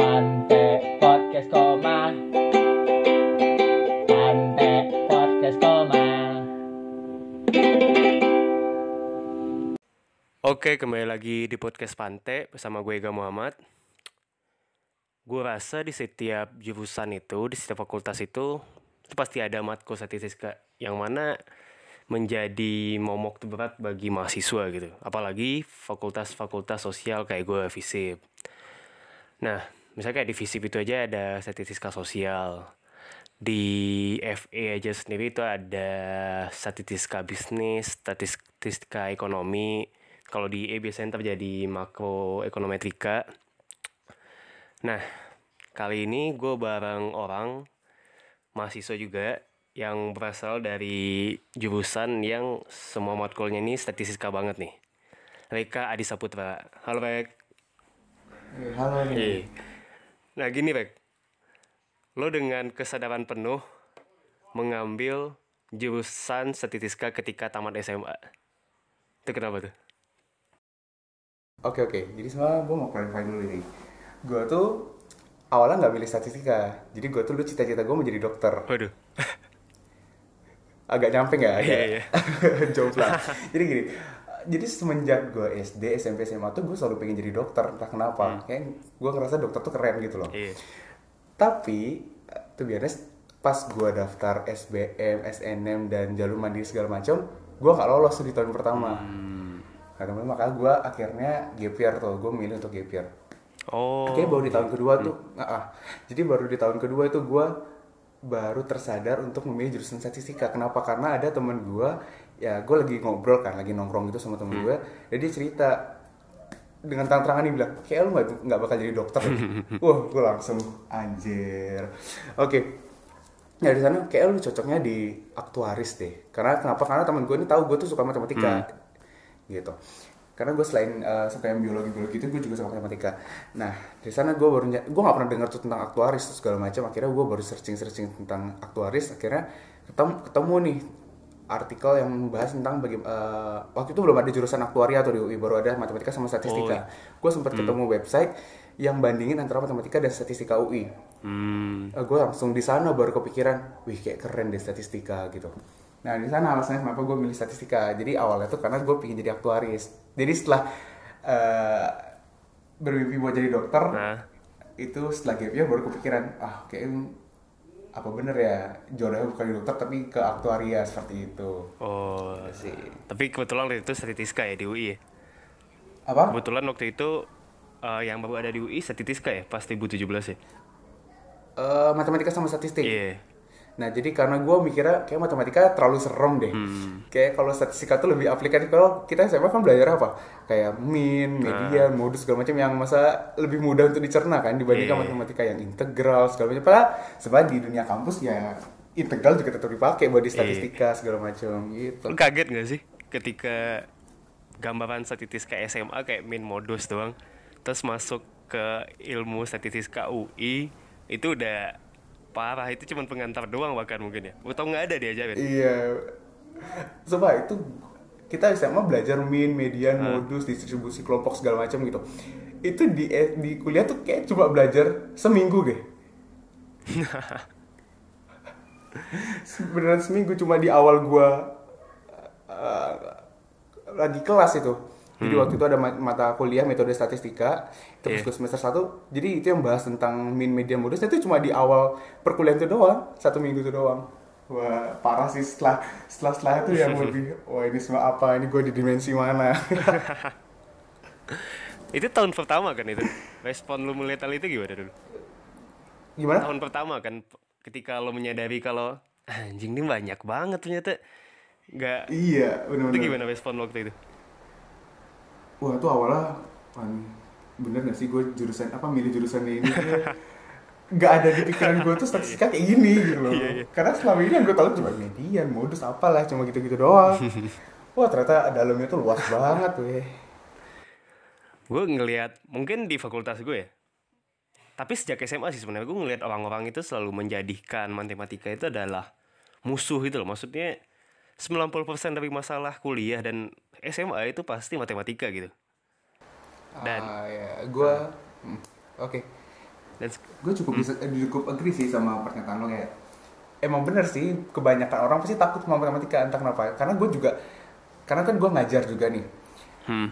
Podcast Koma Podcast Koma Oke, kembali lagi di podcast Pante bersama gue Ega Muhammad. Gue rasa di setiap jurusan itu, di setiap fakultas itu, itu pasti ada matkul statistika yang mana menjadi momok berat bagi mahasiswa gitu. Apalagi fakultas-fakultas sosial kayak gue FISIP. Nah, misalnya kayak di FISIP itu aja ada statistika sosial. Di FE aja sendiri itu ada statistika bisnis, statistika ekonomi. Kalau di E biasanya terjadi makroekonometrika. Nah, kali ini gue bareng orang mahasiswa juga yang berasal dari jurusan yang semua matkulnya ini statistika banget nih. Reka Adi Saputra. Halo Rek. Halo nih. Nah gini Rek. Lo dengan kesadaran penuh mengambil jurusan statistika ketika tamat SMA. Itu kenapa tuh? Oke oke. Jadi sebenarnya gue mau clarify dulu nih. Gue tuh awalnya nggak milih statistika. Jadi gue tuh dulu cita-cita gue menjadi dokter. Waduh. Agak nyampe nggak? Iya, iya. jauh lah. Jadi gini. Jadi semenjak gue SD, SMP, SMA tuh gue selalu pengen jadi dokter. Entah kenapa. Kayak gue ngerasa dokter tuh keren gitu loh. Iya. Tapi tuh biasanya pas gue daftar SBM, SNM dan jalur mandiri segala macam, gue nggak lolos di tahun pertama. Hmm. Karena makanya gue akhirnya gap year tuh, gue milih untuk gap year. Oh. Oke, baru di tahun kedua tuh, ah, ah. jadi baru di tahun kedua itu gue baru tersadar untuk memilih jurusan statistika. Kenapa? Karena ada temen gue, ya gue lagi ngobrol kan, lagi nongkrong gitu sama temen gue, dan dia cerita dengan terang-terangan dia bilang, kayak lu nggak nggak bakal jadi dokter. Wah, gue langsung anjir. Oke, Ya di sana kayak lu cocoknya di aktuaris deh. Karena kenapa? Karena temen gue ini tahu gue tuh suka matematika. Gitu. Karena gue selain uh, suka yang biologi-biologi itu gue juga suka matematika. Nah, di sana gue baru gue gak pernah dengar tuh tentang aktuaris segala macam. Akhirnya gue baru searching-searching tentang aktuaris. Akhirnya ketemu ketemu nih artikel yang membahas tentang bagaimana waktu itu belum ada jurusan aktuaria atau di UI baru ada matematika sama statistika. Gue sempat ketemu website yang bandingin antara matematika dan statistika UI Hmm. gue langsung di sana baru kepikiran, wih kayak keren deh statistika gitu. Nah di sana alasannya kenapa gue milih statistika. Jadi awalnya tuh karena gue pengen jadi aktuaris. Jadi setelah eh, bermimpi buat jadi dokter, Nah. itu setelah gap year baru kepikiran, ah kayak apa bener ya jodohnya bukan di dokter tapi ke aktuaria seperti itu. Oh. Sih. Tapi kebetulan waktu itu statistika ya di UI ya. Apa? Kebetulan waktu itu eh, yang baru ada di UI statistika ya pas 2017 ya. Eh, matematika sama statistik. Iya. Nah, jadi karena gue mikirnya kayak matematika terlalu serem deh. Kayak kalau statistika tuh lebih aplikatif. Kalau kita SMA kan belajar apa? Kayak min, median, modus segala macam yang masa lebih mudah untuk dicerna kan dibandingkan Iya. matematika yang integral segala macam. Padahal sebenarnya di dunia kampus ya integral juga tetap dipakai buat di statistika segala macam gitu. Lu kaget gak sih ketika gambaran statistika SMA kayak min modus doang terus masuk ke ilmu statistika UI itu udah parah itu cuma pengantar doang bahkan mungkin ya atau nggak ada diajarin Iya. Coba itu kita SMA belajar min, median, modus, distribusi kelompok segala macam gitu. Itu di eh, di kuliah tuh kayak cuma belajar seminggu deh. Beneran seminggu cuma di awal gua eh, lagi kelas itu. Jadi waktu itu ada ma- mata kuliah metode statistika, terus Iya. gue semester 1. Jadi itu yang bahas tentang min, median, modus itu cuma di awal perkuliahan itu doang, satu minggu itu doang. Wah, parah sih setelah setelah setelah itu yang lebih wah ini semua apa? Ini gue di dimensi mana? itu tahun pertama kan itu respon lu melihat hal itu gimana dulu Gimana? tahun pertama kan ketika lo menyadari kalau anjing ini banyak banget ternyata nggak Iya, itu benar-benar. gimana respon waktu itu Wah, itu awalnya bener gak sih gue jurusan apa milih jurusan ini? Gak ada di pikiran gue tuh statistika kayak gini gitu loh. Iya, iya. Karena selama ini yang gue tahu cuma median, modus apalah, cuma gitu-gitu doang. Wah ternyata dalamnya tuh luas banget weh. gue ngelihat mungkin di fakultas gue ya tapi sejak SMA sih sebenarnya gue ngelihat orang-orang itu selalu menjadikan matematika itu adalah musuh gitu loh maksudnya 90% dari masalah kuliah dan SMA itu pasti matematika gitu. Dan- ah, ya, gue oke. Dan gue cukup bisa eh, cukup agree sih sama pernyataan lo kayak emang bener sih kebanyakan orang pasti takut sama matematika entah kenapa. Karena gue juga karena kan gue ngajar juga nih. Hmm,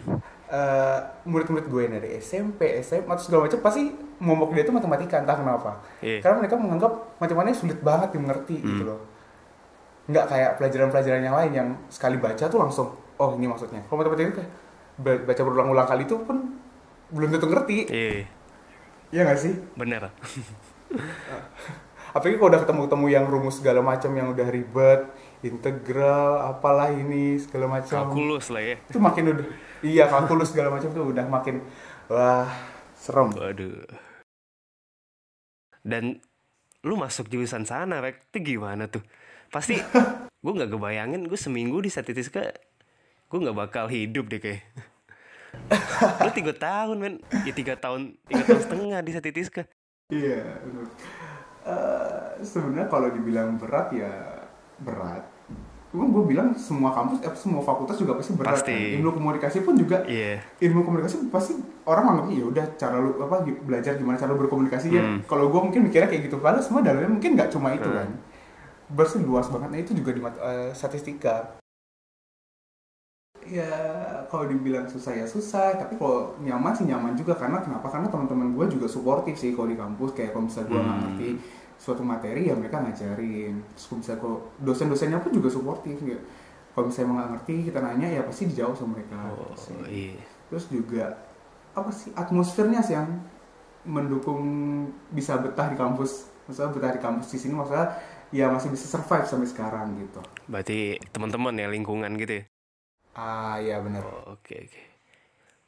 Eh, murid-murid gue yang dari SMP, SMA atau segala macam pasti momok dia itu matematika entah kenapa. Iya. karena mereka menganggap matematika sulit banget dimengerti gitu loh. Nggak kayak pelajaran-pelajaran yang lain yang sekali baca tuh langsung oh ini maksudnya kalau matematika kayak ba- baca berulang-ulang kali itu pun belum tentu ngerti iya, Iya nggak sih bener. apalagi kalau udah ketemu-ketemu yang rumus segala macam yang udah ribet integral apalah ini segala macam Kalkulus lah ya. itu makin udah iya kalkulus segala macam tuh udah makin wah serem Waduh. Dan lu masuk jurusan sana, Rek. Itu gimana tuh? Pasti gue nggak kebayangin gue seminggu di statistika gue nggak bakal hidup deh kayak. lu tiga tahun men, ya tiga tahun tiga tahun setengah di statistika. iya bener. Eh, sebenarnya kalau dibilang berat ya berat Cuma gue bilang semua kampus, eh, semua fakultas juga pasti berat Pasti. kan. Ilmu komunikasi pun juga Iya. ilmu komunikasi pasti orang anggapnya ya udah cara lu apa belajar gimana cara lu berkomunikasi ya. Hmm. Kalau gue mungkin mikirnya kayak gitu, padahal semua dalamnya mungkin nggak cuma itu kan. Berarti luas banget. Nah itu juga di eh, statistika. Ya kalau dibilang susah ya susah, tapi kalau nyaman sih nyaman juga karena kenapa? Karena teman-teman gue juga suportif sih kalau di kampus kayak kalau misalnya gue Hmm. ngerti suatu materi ya mereka ngajarin. Terus kalau misalnya kalau dosen-dosennya pun juga suportif ya. Kalau misalnya emang nggak ngerti kita nanya ya pasti dijawab sama mereka. Oh, sih iya. terus juga apa sih atmosfernya sih yang mendukung bisa betah di kampus maksudnya betah di kampus di sini maksudnya ya masih bisa survive sampai sekarang gitu Berarti teman-teman ya lingkungan gitu ya. Ah ya benar Oh, oke oke.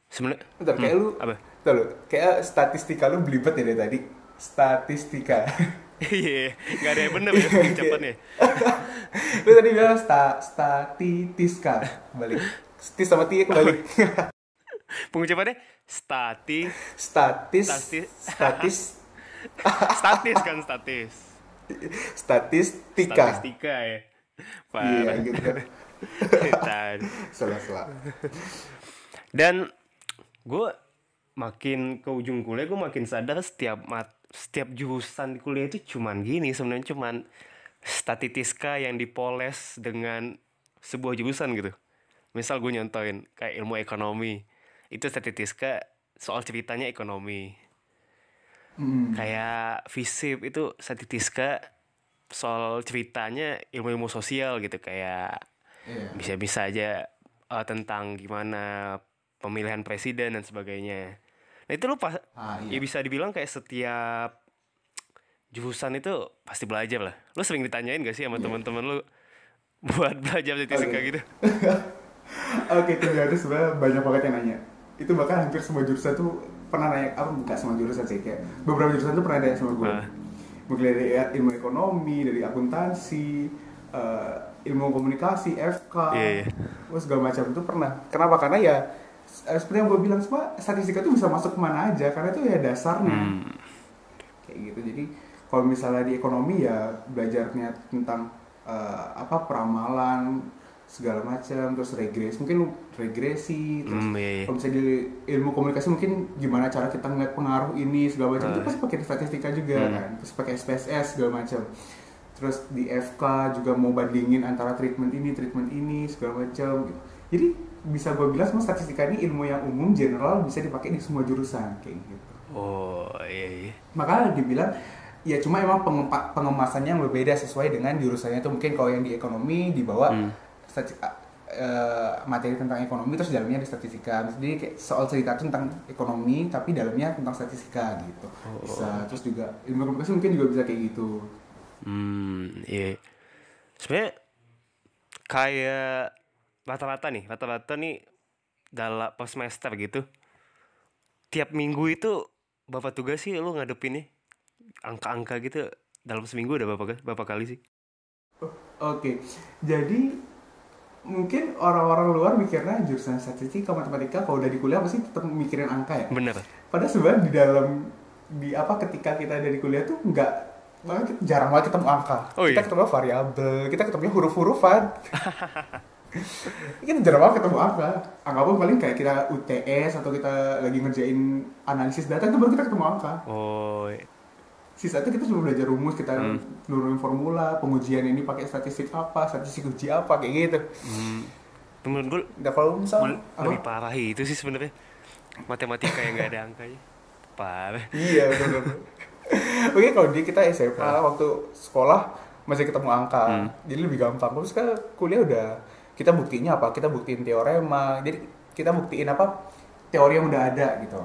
Sebenarnya bentar kayak Hmm, lu apa? bentar lu kayak statistika lu belibet ya dari tadi statistika Iya, nggak ada yang bener ya ucapannya. lu tadi bilang sta statistiska balik stis sama ti kembali Pengucapannya stati statis Statis. statis statis kan statis. statistika Statistika ya. iya Parah. gitu Tadi. salah salah Dan gue makin ke ujung kuliah gue makin sadar setiap mat setiap jurusan di kuliah itu cuman gini sebenarnya cuman statistiska yang dipoles dengan sebuah jurusan gitu. Misal gue nyontoin kayak ilmu ekonomi itu statistiska soal ceritanya ekonomi. Hmm. Kayak FISIP itu statistiska soal ceritanya ilmu-ilmu sosial gitu kayak Iya. bisa-bisa aja uh, tentang gimana pemilihan presiden dan sebagainya. Nah itu lu pas Ah, ya iya. bisa dibilang kayak setiap jurusan itu pasti belajar lah. Lu sering ditanyain gak sih sama teman-teman lu buat belajar statistika Aduh. gitu? Oke, itu ada sebenarnya banyak banget yang nanya. Itu bahkan hampir semua jurusan tuh pernah nanya, apa bukan semua jurusan sih kayak beberapa jurusan tuh pernah nanya sama gue. Ah. Mungkin dari ilmu ekonomi, dari akuntansi, eh, ilmu komunikasi, FK, Iya, iya. terus segala macam itu pernah. Kenapa? Karena ya eh, seperti yang gue bilang semua statistika tuh bisa masuk ke mana aja karena itu ya dasarnya Hmm. kayak gitu. Jadi kalau misalnya di ekonomi ya belajarnya tentang eh, apa peramalan segala macam terus regresi mungkin regresi terus Hmm, iya, iya. kalau misalnya di ilmu komunikasi mungkin gimana cara kita ngeliat pengaruh ini segala macam itu Ah. pasti pakai statistika juga Hmm. kan terus pakai SPSS segala macam terus di FK juga mau bandingin antara treatment ini treatment ini segala macam gitu. jadi bisa gue bilang semua statistika ini ilmu yang umum general bisa dipakai di semua jurusan kayak gitu Oh iya iya. makanya dibilang ya cuma emang pengemasannya yang berbeda sesuai dengan jurusannya itu mungkin kalau yang di ekonomi dibawa Hmm. eh, materi tentang ekonomi terus dalamnya di statistika jadi kayak soal cerita tentang ekonomi tapi dalamnya tentang statistika gitu bisa terus juga ilmu komunikasi mungkin juga bisa kayak gitu Hmm iya. Sebenarnya kayak rata-rata nih rata-rata nih dalam per semester gitu. Tiap minggu itu bapak tugas sih lu ngadepin nih angka-angka gitu dalam seminggu udah berapa berapa kali sih? Oke, jadi mungkin orang-orang luar mikirnya jurusan statistika matematika kalau udah di kuliah pasti tetap mikirin angka ya. Bener. Padahal sebenarnya di dalam di apa ketika kita ada di kuliah tuh nggak kita jarang banget ketemu angka. Oh, kita iya? ketemu variabel, kita ketemu huruf-hurufan. kita jarang banget ketemu angka angka pun paling kayak kita UTS atau kita lagi ngerjain analisis data itu baru kita ketemu angka Oh, sisa itu kita cuma belajar rumus kita nurunin formula pengujian ini pakai statistik apa statistik uji apa kayak gitu hmm, menurut gue kalau misal Mul- apa? lebih parah itu sih sebenarnya matematika yang nggak ada angkanya parah iya betul. oke kalau di kita SMA waktu sekolah masih ketemu angka. Jadi lebih gampang. Terus kan kuliah udah kita buktinya apa? Kita buktiin teorema. Jadi kita buktiin apa? Teori yang udah ada gitu.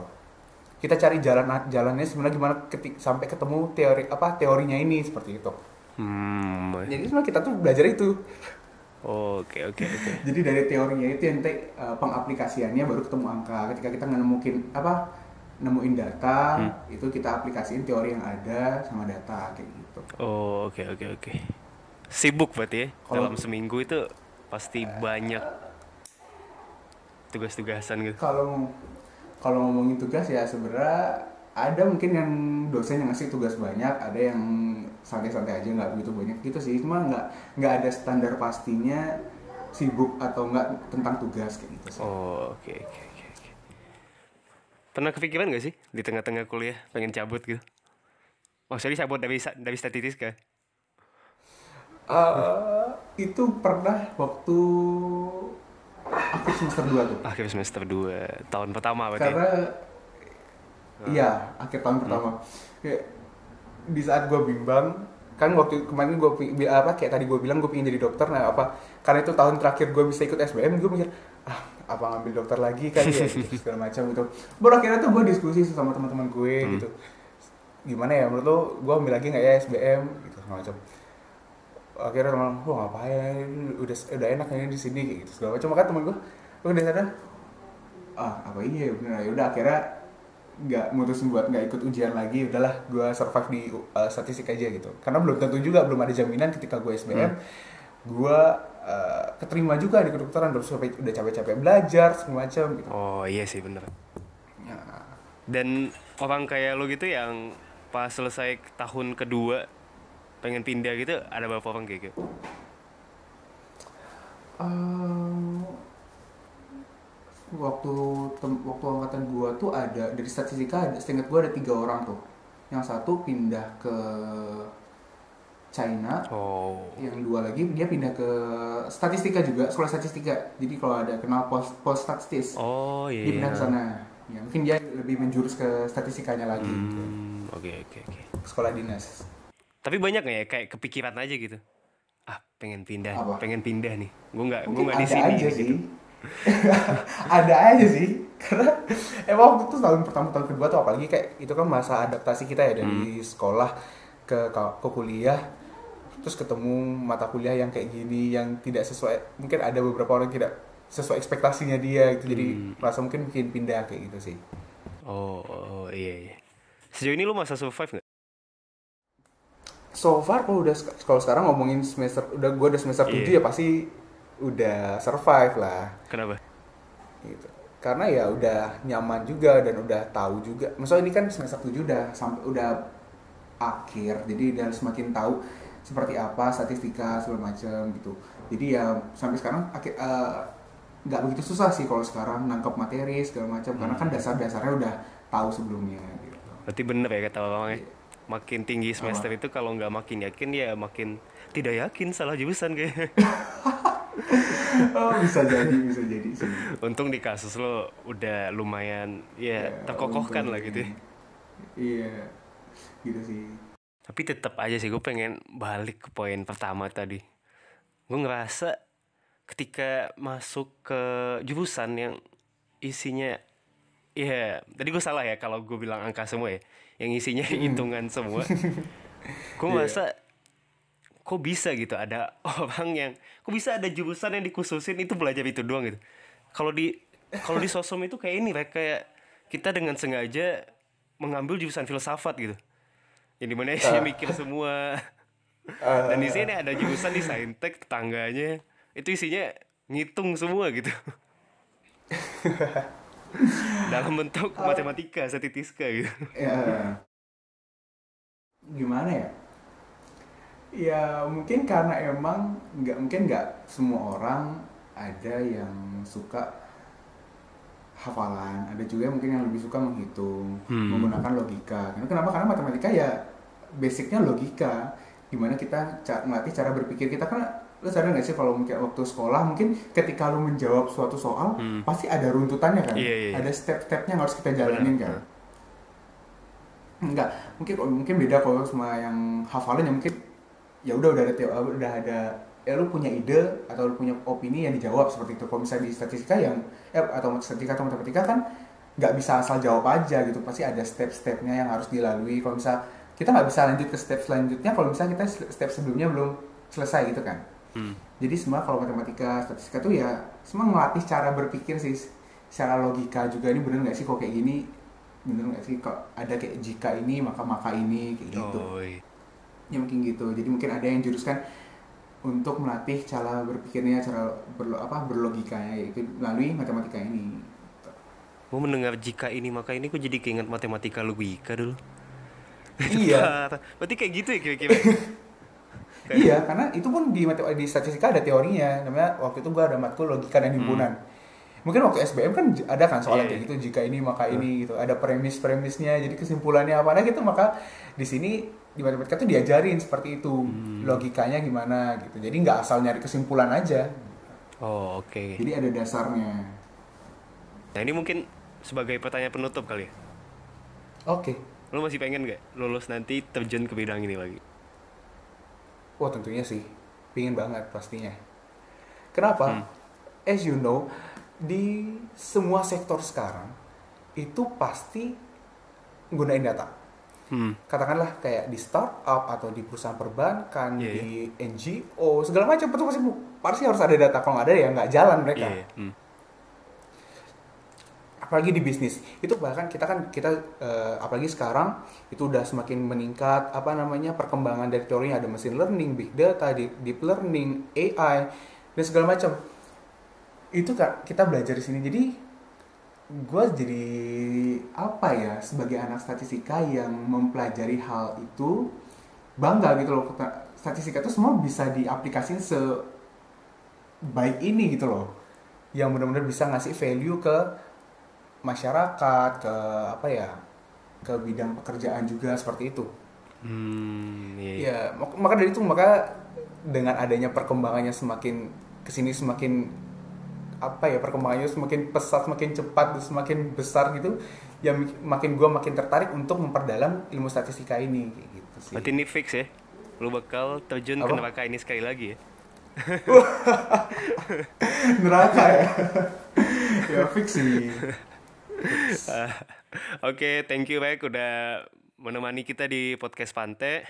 Kita cari jalan jalannya sebenarnya gimana ketik sampai ketemu teori apa teorinya ini seperti itu. Hmm jadi sebenarnya kita tuh belajar itu. Oke oke oke. Jadi dari teorinya itu nanti uh, pengaplikasiannya baru ketemu angka. Ketika kita nemuin apa nemuin data itu kita aplikasiin teori yang ada sama data kayak gitu. Oh oke oke oke. Sibuk berarti ya? Kalau- dalam seminggu itu pasti banyak tugas-tugasan gitu. Kalau kalau ngomongin tugas ya sebenarnya ada mungkin yang dosen yang ngasih tugas banyak ada yang santai-santai aja nggak begitu banyak gitu sih. Cuma nggak nggak ada standar pastinya sibuk atau nggak tentang tugas kayak gitu sih. oh oke oke oke pernah kepikiran gak sih di tengah-tengah kuliah pengen cabut gitu? Maksudnya cabut dari dari statistika Eh, itu pernah waktu akhir semester 2 tuh. Akhir semester 2 tahun pertama berarti ya? karena iya akhir tahun pertama. Kayak di saat gue bimbang kan waktu kemarin gue apa kayak tadi gue bilang gue pengen jadi dokter nah apa karena itu tahun terakhir gue bisa ikut SBM gue mikir ah apa ngambil dokter lagi kan ya gitu, segala macam gitu. Baru akhirnya tuh gue diskusi sama teman-teman gue gitu. Gimana ya menurut lo gue ambil lagi nggak ya SBM gitu segala macam. Akhirnya teman gue ngapain? Udah udah enak kayaknya di sini kayak gitu segala macam. Maka teman gue gue udah sadar ah apa iya bener ya udah akhirnya nggak mutusin buat nggak ikut ujian lagi udahlah gue survive di uh, statistik aja gitu. Karena belum tentu juga belum ada jaminan ketika gue SBM gue uh, keterima juga di kedokteran terus sampai udah capek-capek belajar segala macam gitu. Oh iya sih bener. Ya, dan orang kayak lo gitu yang pas selesai tahun kedua pengen pindah gitu ada berapa orang kayak gitu? Ehm, waktu tem- waktu angkatan gua tuh ada dari statistika ada seingat gua ada tiga orang tuh. Yang satu pindah ke China. Oh. Yang dua lagi dia pindah ke statistika juga sekolah statistika. Jadi kalau ada kenal pos pos statistis oh dia iya. pindah ke sana. Ya mungkin dia lebih menjurus ke statistikanya lagi. Hmm, oke oke oke. Sekolah dinas. Tapi banyak nggak ya kayak kepikiran aja gitu? Ah pengen pindah Apa? pengen pindah nih. Gue nggak gue nggak di sini aja gitu. sih. Ada aja sih. Karena emang waktu itu tahun pertama tahun kedua tuh apalagi kayak itu kan masa adaptasi kita ya dari sekolah ke ke kuliah terus ketemu mata kuliah yang kayak gini yang tidak sesuai mungkin ada beberapa orang yang tidak sesuai ekspektasinya dia gitu jadi merasa mungkin bikin pindah kayak gitu sih. Oh, oh iya iya. Sejauh ini lu masa survive nggak? So far kalau udah kalau sekarang ngomongin semester udah gue udah semester Iya. 7 ya pasti udah survive lah. Kenapa? Gitu. Karena ya udah nyaman juga dan udah tahu juga. Maksudnya ini kan semester 7 udah sampai udah akhir. Jadi udah semakin tahu seperti apa statistika segala macam gitu. Jadi ya sampai sekarang akhir eh, nggak begitu susah sih kalau sekarang nangkep materi segala macam karena kan dasar-dasarnya udah tahu sebelumnya gitu. Berarti bener ya kata orang makin tinggi semester itu kalau nggak makin yakin ya makin tidak yakin salah jurusan kayak oh bisa jadi bisa jadi sih. Untung di kasus lo udah lumayan ya, terkokohkan untung lah gitu ya. iya gitu sih. Tapi tetap aja sih gue pengen balik ke poin pertama tadi. Gue ngerasa ketika masuk ke jurusan yang isinya ya tadi gue salah ya kalau gue bilang angka semua ya yang isinya hitungan semua. Gue merasa kok bisa gitu ada orang yang kok bisa ada jurusan yang dikhususin itu belajar itu doang gitu. Kalau di kalau di sosom itu kayak ini kayak kita dengan sengaja mengambil jurusan filsafat gitu yang di mana isinya mikir semua. Dan di sini ada jurusan di saintek tetangganya. Itu isinya ngitung semua gitu. Dalam bentuk matematika statistika gitu. Ya. Gimana ya? Ya mungkin karena emang nggak mungkin nggak semua orang ada yang suka hafalan ada juga mungkin yang lebih suka menghitung Hmm. menggunakan logika karena kenapa karena matematika ya basicnya logika gimana kita ca- melatih cara berpikir kita kan lu sadar nggak sih kalau mungkin waktu sekolah mungkin ketika lu menjawab suatu soal Hmm. pasti ada runtutannya kan Iya, iya, iya. ada step-stepnya yang harus kita jalanin Benar. kan enggak mungkin mungkin beda kalau sama yang hafalan yang mungkin ya udah udah ada udah ada ya lu punya ide atau lu punya opini yang dijawab seperti itu. Kalau misalnya di statistika yang eh, atau statistika atau matematika kan nggak bisa asal jawab aja gitu. Pasti ada step-stepnya yang harus dilalui. Kalau misal kita nggak bisa lanjut ke step selanjutnya kalau misalnya kita step sebelumnya belum selesai gitu kan. Hmm. jadi semua kalau matematika statistika tuh ya semua ngelatih cara berpikir sih. Secara logika juga ini bener nggak sih kok kayak gini? Bener nggak sih kok ada kayak jika ini maka maka ini kayak gitu. Iya. ya mungkin gitu. Jadi mungkin ada yang juruskan untuk melatih cara berpikirnya cara berlo, apa berlogikanya yaitu melalui matematika ini Mau mendengar jika ini maka ini kok jadi keinget matematika logika dulu. iya Berarti kayak gitu ya kira-kira. iya karena itu pun di di statistika ada teorinya namanya waktu itu gua ada matkul logika dan himpunan mungkin waktu SBM kan ada kan Hmm. soalnya Iya, kayak iya. gitu jika ini maka ini gitu ada premis-premisnya jadi kesimpulannya apa nah gitu maka di sini di matematika tuh diajarin seperti itu Hmm. logikanya gimana gitu jadi nggak asal nyari kesimpulan aja Oh, oke. jadi ada dasarnya Nah, ini mungkin sebagai pertanyaan penutup kali ya. oke Lo masih pengen gak lulus nanti terjun ke bidang ini lagi? Wah tentunya sih, pingin banget pastinya. Kenapa? As you know, di semua sektor sekarang itu pasti gunain data. Hmm. Katakanlah kayak di startup atau di perusahaan perbankan, Iya, di NGO, segala macam itu pasti pasti harus ada data. Kalau nggak ada ya nggak jalan mereka. Iya. Hmm. apalagi di bisnis itu bahkan kita kan kita eh, apalagi sekarang itu udah semakin meningkat apa namanya perkembangan dari teorinya ada machine learning big data deep, deep learning AI dan segala macam itu kak kita belajar di sini jadi gue jadi apa ya sebagai anak statistika yang mempelajari hal itu bangga gitu loh statistika itu semua bisa diaplikasikan sebaik ini gitu loh yang benar-benar bisa ngasih value ke masyarakat ke apa ya ke bidang pekerjaan juga seperti itu Hmm, iya. iya. ya mak- maka dari itu maka dengan adanya perkembangannya semakin ke sini semakin apa ya perkembangannya semakin pesat semakin cepat semakin besar gitu ya makin gua makin tertarik untuk memperdalam ilmu statistika ini gitu sih Berarti ini fix ya. Lo bakal terjun ke neraka ini sekali lagi ya. neraka ya ya fix sih Oke, thank you baik udah menemani kita di podcast Pante.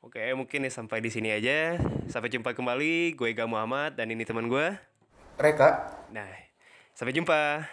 Oke, mungkin ya sampai di sini aja. Sampai jumpa kembali. Gue Ega Muhammad dan ini teman gue. Reka Nah, sampai jumpa.